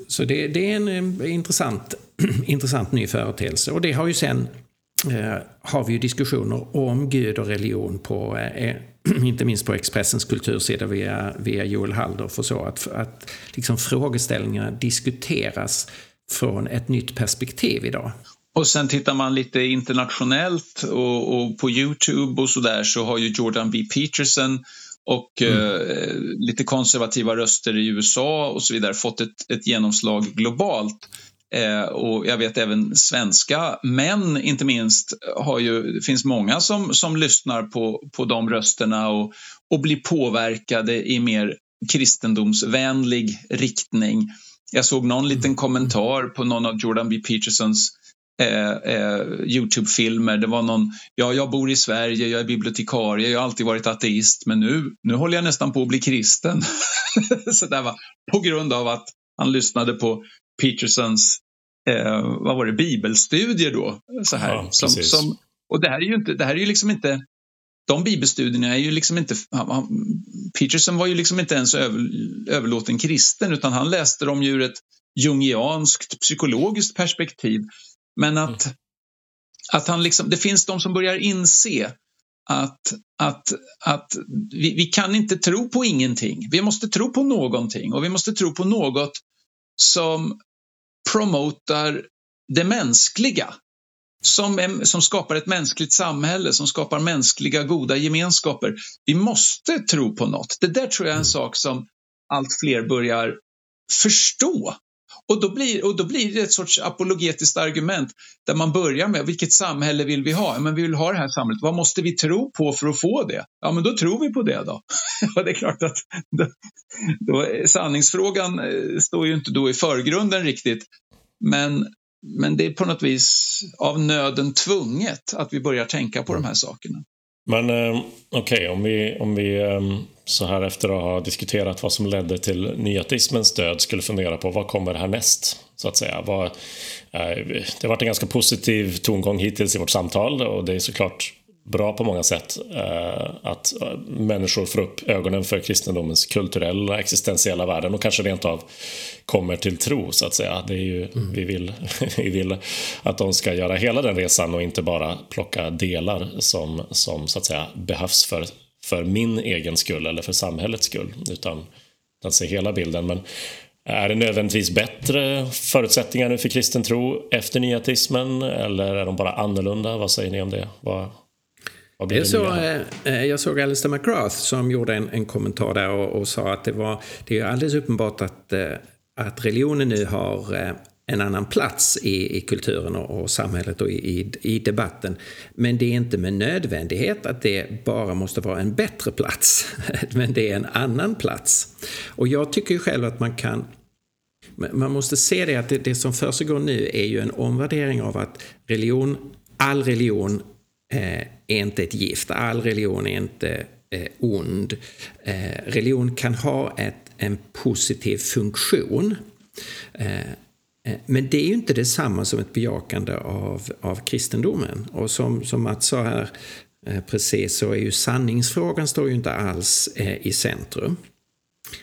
så det, det är en intressant, intressant ny företeelse och det har ju sen eh, har vi ju diskussioner om Gud och religion på, inte minst på Expressens kultursida via, via Joel Halldorf och så, att, att liksom frågeställningarna diskuteras från ett nytt perspektiv idag.
Och sen tittar man lite internationellt och, och på Youtube och sådär så har ju Jordan B. Peterson och mm. eh, lite konservativa röster i USA och så vidare fått ett, ett genomslag globalt. Eh, och jag vet även svenska män, inte minst, har ju, det finns många som, som lyssnar på, på de rösterna och, och blir påverkade i mer kristendomsvänlig riktning. Jag såg någon liten mm. kommentar på någon av Jordan B. Petersons eh, eh, Youtube-filmer. Det var någon, ja, jag bor i Sverige, jag är bibliotekarie, jag har alltid varit ateist, men nu, nu håller jag nästan på att bli kristen. så där var, på grund av att han lyssnade på Petersons, eh, vad var det, bibelstudier då. Så här, ja, som, som, och det här är ju inte, det här är ju liksom inte de bibelstudierna är ju liksom inte, Peterson var ju liksom inte ens över, överlåten kristen utan han läste dem ur ett jungianskt psykologiskt perspektiv. Men att, mm. att han liksom, det finns de som börjar inse att, att, att vi, vi, kan inte tro på ingenting. Vi måste tro på någonting och vi måste tro på något som promotar det mänskliga. Som, som skapar ett mänskligt samhälle, som skapar mänskliga goda gemenskaper. Vi måste tro på något. Det där tror jag är en sak som allt fler börjar förstå. Och då, blir, och då blir det ett sorts apologetiskt argument där man börjar med vilket samhälle vill vi ha? Men vi vill ha det här samhället. Vad måste vi tro på för att få det? Ja, men då tror vi på det då. Och det är klart att då, då, sanningsfrågan eh, står ju inte då i förgrunden riktigt. Men, men det är på något vis av nöden tvunget att vi börjar tänka på de här sakerna.
Men eh, okej, okay, om vi, om vi eh, så här efter att ha diskuterat vad som ledde till nyatismens död skulle fundera på vad kommer härnäst? Så att säga. Vad, eh, det har varit en ganska positiv tongång hittills i vårt samtal och det är såklart bra på många sätt eh, att eh, människor får upp ögonen för kristendomens kulturella existentiella värden och kanske rent av kommer till tro så att säga. Det är ju, mm. vi, vill, vi vill att de ska göra hela den resan och inte bara plocka delar som, som så att säga behövs för, för min egen skull eller för samhällets skull utan att se hela bilden. Men är det nödvändigtvis bättre förutsättningar nu för kristen tro efter nyatismen eller är de bara annorlunda? Vad säger ni om det? Vad,
jag, så, eh, eh, jag såg Alistair McGrath som gjorde en, en kommentar där och, och, sa att det, var, det är alldeles uppenbart att, eh, att religionen nu har en annan plats i, i kulturen och, och samhället och i, i, debatten. Men det är inte med nödvändighet att det bara måste vara en bättre plats. Men det är en annan plats. Och jag tycker ju själv att man kan man måste se det att det, det som försiggår nu är ju en omvärdering av att religion, all religion är inte ett gift. All religion är inte eh, ond. Eh, religion kan ha ett, en positiv funktion. Men det är ju inte detsamma som ett bejakande av, av kristendomen. Och som, som Mats sa här precis så är ju sanningsfrågan står ju inte alls i centrum.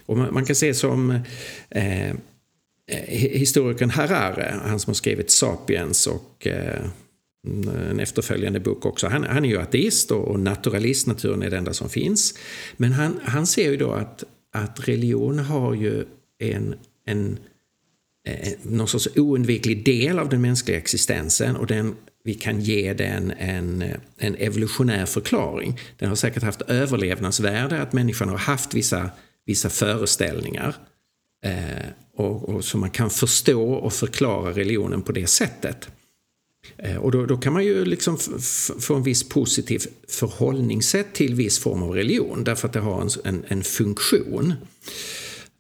Och man, man kan se som eh, historikern Harare, han som har skrivit Sapiens och eh, Eh, en efterföljande bok också. Han, han är ju ateist och naturalist, naturen är det enda som finns. Men han, han ser ju då att, att religion har ju en, en, eh, någon sorts oundviklig del av den mänskliga existensen och den, vi kan ge den en, en evolutionär förklaring. Den har säkert haft överlevnadsvärde, att människan har haft vissa, vissa föreställningar eh, och, och så man kan förstå och förklara religionen på det sättet. Eh, och då, då, kan man ju liksom få en viss positiv förhållningssätt till viss form av religion därför att det har en, en, en funktion.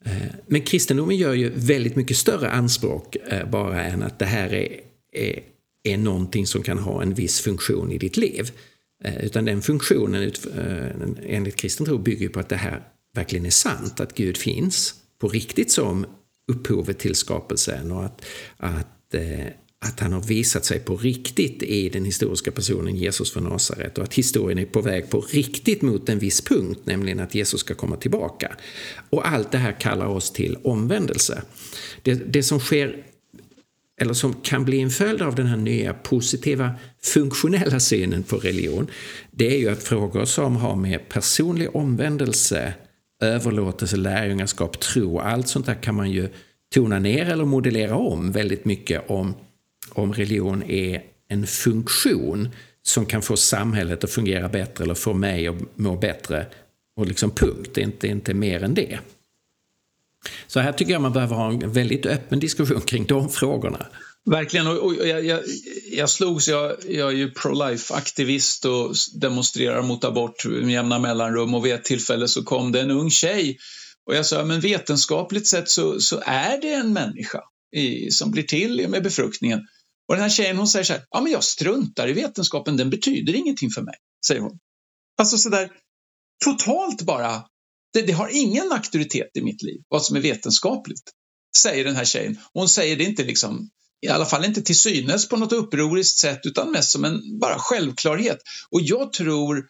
Eh, men kristendomen gör ju väldigt mycket större anspråk eh, bara än att det här är, är, är någonting som kan ha en viss funktion i ditt liv. Utan den funktionen enligt kristen tro bygger på att det här verkligen är sant, att Gud finns på riktigt som upphovet till skapelsen och att, att att han har visat sig på riktigt i den historiska personen Jesus från Nasaret och att historien är på väg på riktigt mot en viss punkt, nämligen att Jesus ska komma tillbaka. Och allt det här kallar oss till omvändelse. Det, det som sker eller som kan bli en följd av den här nya positiva funktionella synen på religion, det är ju att frågor som har med personlig omvändelse, överlåtelse, lärjungaskap, tro, allt sånt där kan man ju tona ner eller modellera om väldigt mycket om om religion är en funktion som kan få samhället att fungera bättre eller få mig att må bättre. Och liksom punkt, det är inte, inte mer än det. Så här tycker jag man behöver ha en väldigt öppen diskussion kring de frågorna.
Verkligen, och, och jag, jag, jag slogs, jag, jag är ju pro-life-aktivist och demonstrerar mot abort med jämna mellanrum och vid ett tillfälle så kom det en ung tjej och jag sa, men vetenskapligt sett så, så är det en människa i, som blir till med befruktningen. Och den här tjejen hon säger så här, ja men jag struntar i vetenskapen, den betyder ingenting för mig, säger hon. Alltså sådär totalt bara, det, det, har ingen auktoritet i mitt liv, vad som är vetenskapligt, säger den här tjejen. hon säger det inte liksom, i alla fall inte till synes på något upproriskt sätt, utan mest som en bara självklarhet. Och jag tror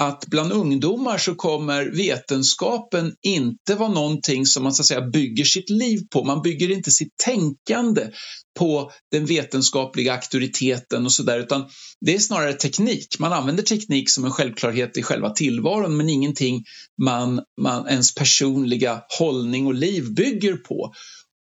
att bland ungdomar så kommer vetenskapen inte vara någonting som man så att säga bygger sitt liv på. Man bygger inte sitt tänkande på den vetenskapliga auktoriteten och sådär utan det är snarare teknik. Man använder teknik som en självklarhet i själva tillvaron men ingenting man, man ens personliga hållning och liv bygger på.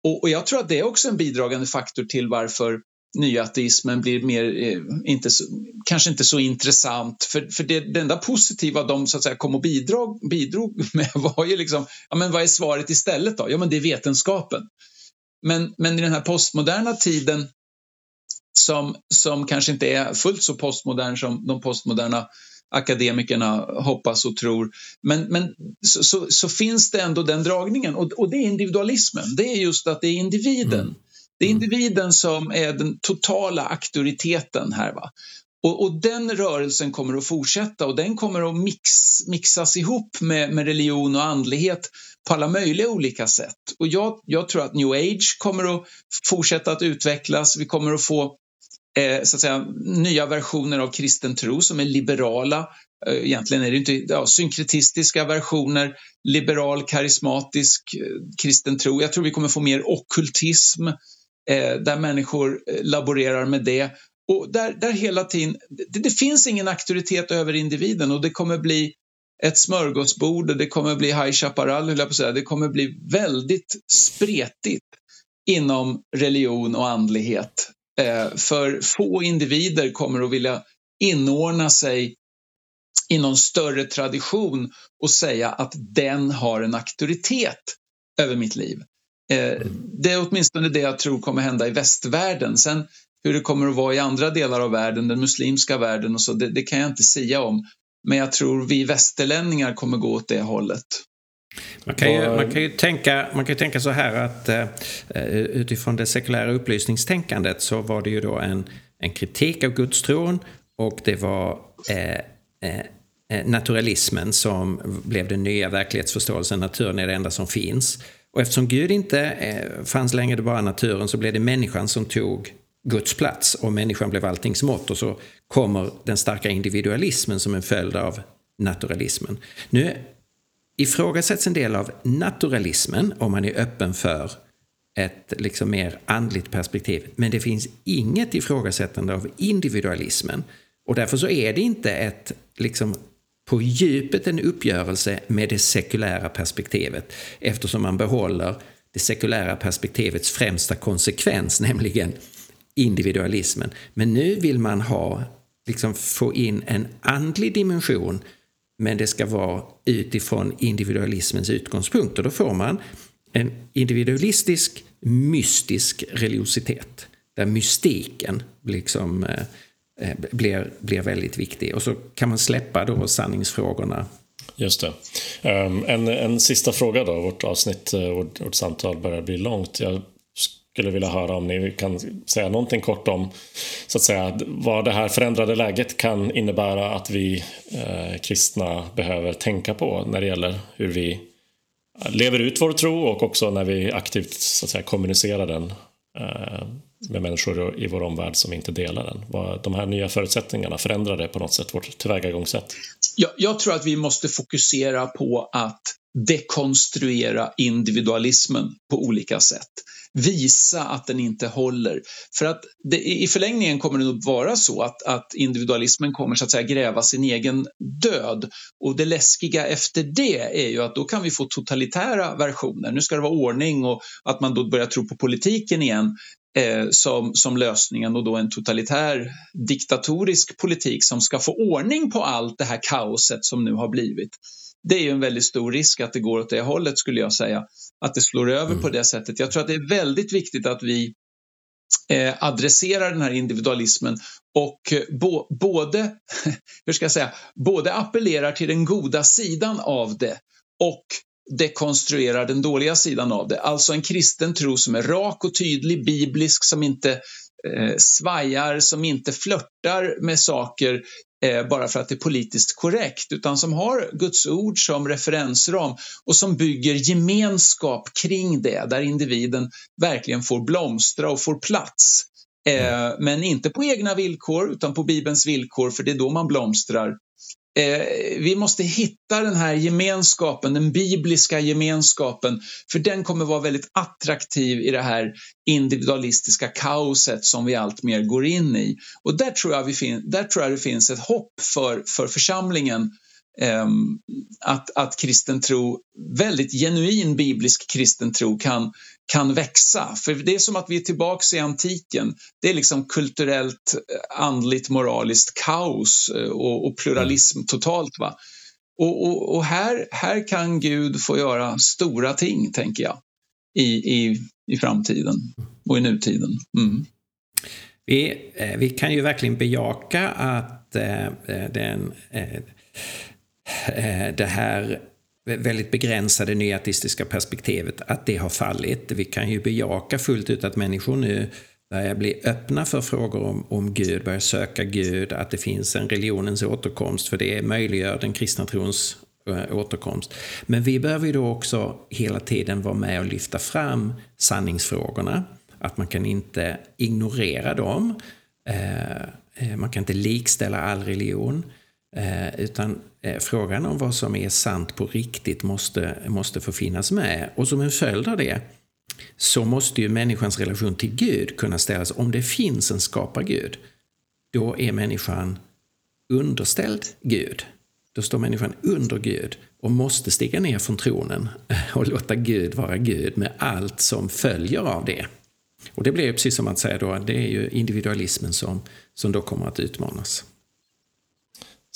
Och, och jag tror att det är också en bidragande faktor till varför nyateismen blir mer, eh, inte så, kanske inte så intressant. För, för det, det enda positiva de så att säga, kom och bidrog, bidrog med var ju liksom, ja men vad är svaret istället då? Ja men det är vetenskapen. Men, men i den här postmoderna tiden som, som kanske inte är fullt så postmodern som de postmoderna akademikerna hoppas och tror. Men, men så, så, så, finns det ändå den dragningen och, och, det är individualismen. Det är just att det är individen. Mm. Det är mm. individen som är den totala auktoriteten här. Va? Och, och, den rörelsen kommer att fortsätta och den kommer att mix, mixas ihop med, med religion och andlighet på alla möjliga olika sätt. Och jag, jag, tror att new age kommer att fortsätta att utvecklas. Vi kommer att få eh, så att säga, nya versioner av kristen tro som är liberala. Eh, egentligen är det inte ja, synkretistiska versioner, liberal, karismatisk eh, kristen tro. Jag tror vi kommer få mer okkultism eh, där människor eh, laborerar med det. Och där, där hela tiden, det, det, finns ingen auktoritet över individen och det kommer bli ett smörgåsbord och det kommer bli High Chaparral, höll jag på att säga. Det kommer bli väldigt spretigt inom religion och andlighet. Eh, för få individer kommer att vilja inordna sig i någon större tradition och säga att den har en auktoritet över mitt liv. Eh, det är åtminstone det jag tror kommer hända i västvärlden. Sen hur det kommer att vara i andra delar av världen, den muslimska världen och så, det, det kan jag inte säga om. Men jag tror vi västerlänningar kommer gå åt det hållet.
Man kan, ju, man, kan ju tänka, man kan ju tänka så här att eh, utifrån det sekulära upplysningstänkandet så var det ju då en, en kritik av gudstron och det var eh, eh, eh naturalismen som blev den nya verklighetsförståelsen. Naturen är det enda som finns. Och eftersom Gud inte eh, fanns längre, det bara naturen, så blev det människan som tog Guds plats och människan blev alltings mått och så kommer den starka individualismen som en följd av naturalismen. Nu ifrågasätts en del av naturalismen om man är öppen för ett liksom mer andligt perspektiv. Men det finns inget ifrågasättande av individualismen. Och därför så är det inte ett liksom på djupet en uppgörelse med det sekulära perspektivet eftersom man behåller det sekulära perspektivets främsta konsekvens, nämligen individualismen. Men nu vill man ha, liksom få in en andlig dimension men det ska vara utifrån individualismens utgångspunkt och då får man en individualistisk mystisk religiositet där mystiken liksom eh, eh, blir, blir väldigt viktig. Och så kan man släppa då sanningsfrågorna.
Just det. Um, en, en sista fråga då. Vårt avsnitt, eh, vårt, vårt samtal börjar bli långt. Jag skulle vilja höra om ni kan säga någonting kort om så att säga, vad det här förändrade läget kan innebära att vi eh, kristna behöver tänka på när det gäller hur vi lever ut vår tro och också när vi aktivt så att säga, kommunicerar den eh, med människor i vår omvärld som inte delar den? De här nya förutsättningarna, förändrar det på något sätt vårt tillvägagångssätt?
Jag, jag tror att vi måste fokusera på att dekonstruera individualismen på olika sätt. Visa att den inte håller. För att det, i förlängningen kommer det nog vara så att, att individualismen kommer så att säga gräva sin egen död. Och det läskiga efter det är ju att då kan vi få totalitära versioner. Nu ska det vara ordning och att man då börjar tro på politiken igen eh, som, som lösningen och då en totalitär diktatorisk politik som ska få ordning på allt det här kaoset som nu har blivit. Det är ju en väldigt stor risk att det går åt det hållet skulle jag säga, att det slår över mm. på det sättet. Jag tror att det är väldigt viktigt att vi eh, adresserar den här individualismen och eh, bo, både, hur ska jag säga, både appellerar till den goda sidan av det och dekonstruerar den dåliga sidan av det. Alltså en kristen tro som är rak och tydlig, biblisk, som inte eh, svajar, som inte flörtar med saker bara för att det är politiskt korrekt, utan som har Guds ord som referensram och som bygger gemenskap kring det, där individen verkligen får blomstra och får plats. Eh, men inte på egna villkor, utan på Bibelns villkor, för det är då man blomstrar Eh, vi måste hitta den här gemenskapen, den bibliska gemenskapen, för den kommer vara väldigt attraktiv i det här individualistiska kaoset som vi allt mer går in i. Och där tror jag, vi fin- där tror jag det finns ett hopp för, för församlingen eh, att, att kristen tro, väldigt genuin biblisk kristen tro kan, kan växa. För det är som att vi är tillbaks i antiken. Det är liksom kulturellt, eh, andligt, moraliskt kaos eh, och, och pluralism totalt. Va? Och, och, och, här, här kan Gud få göra stora ting, tänker jag, i, i, i framtiden och i nutiden. Mm.
Vi, eh, vi kan ju verkligen bejaka att eh, den Eh, det här väldigt begränsade nyartistiska perspektivet, att det har fallit. Vi kan ju bejaka fullt ut att människor nu börjar bli öppna för frågor om, om Gud, börjar söka Gud, att det finns en religionens återkomst, för det möjliggör den kristna trons eh, återkomst. Men vi behöver ju då också hela tiden vara med och lyfta fram sanningsfrågorna, att man kan inte ignorera dem, eh, eh, man kan inte likställa all religion. Eh, utan eh, frågan om vad som är sant på riktigt måste, måste få finnas med. Och som en följd av det så måste ju människans relation till Gud kunna ställas. Om det finns en skapargud, då är människan underställd Gud. Då står människan under Gud och måste stiga ner från tronen och låta Gud vara Gud med allt som följer av det. Och det blir precis som att säga då, det är ju individualismen som, som då kommer att utmanas.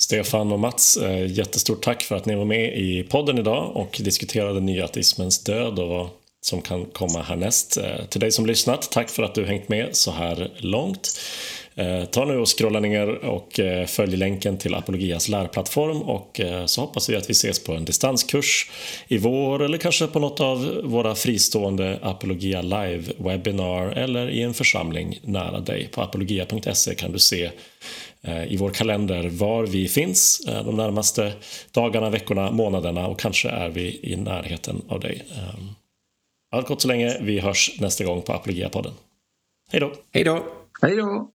Stefan och Mats, eh, jättestort tack för att ni var med i podden idag och diskuterade nyatismens död och vad som kan komma härnäst. Eh, till dig som lyssnat, tack för att du hängt med så här långt. Eh, ta nu och scrolla ner och följ länken till Apologias lärplattform och så hoppas vi att vi ses på en distanskurs i vår eller kanske på något av våra fristående Apologia live-webinar eller i en församling nära dig. På apologia.se kan du se i vår kalender var vi finns eh, de närmaste dagarna, veckorna, månaderna och kanske är vi i närheten av dig. Ehm, allt gott så länge. Vi hörs nästa gång på Apologia-podden. Hej då!
Hej då!
Hej då!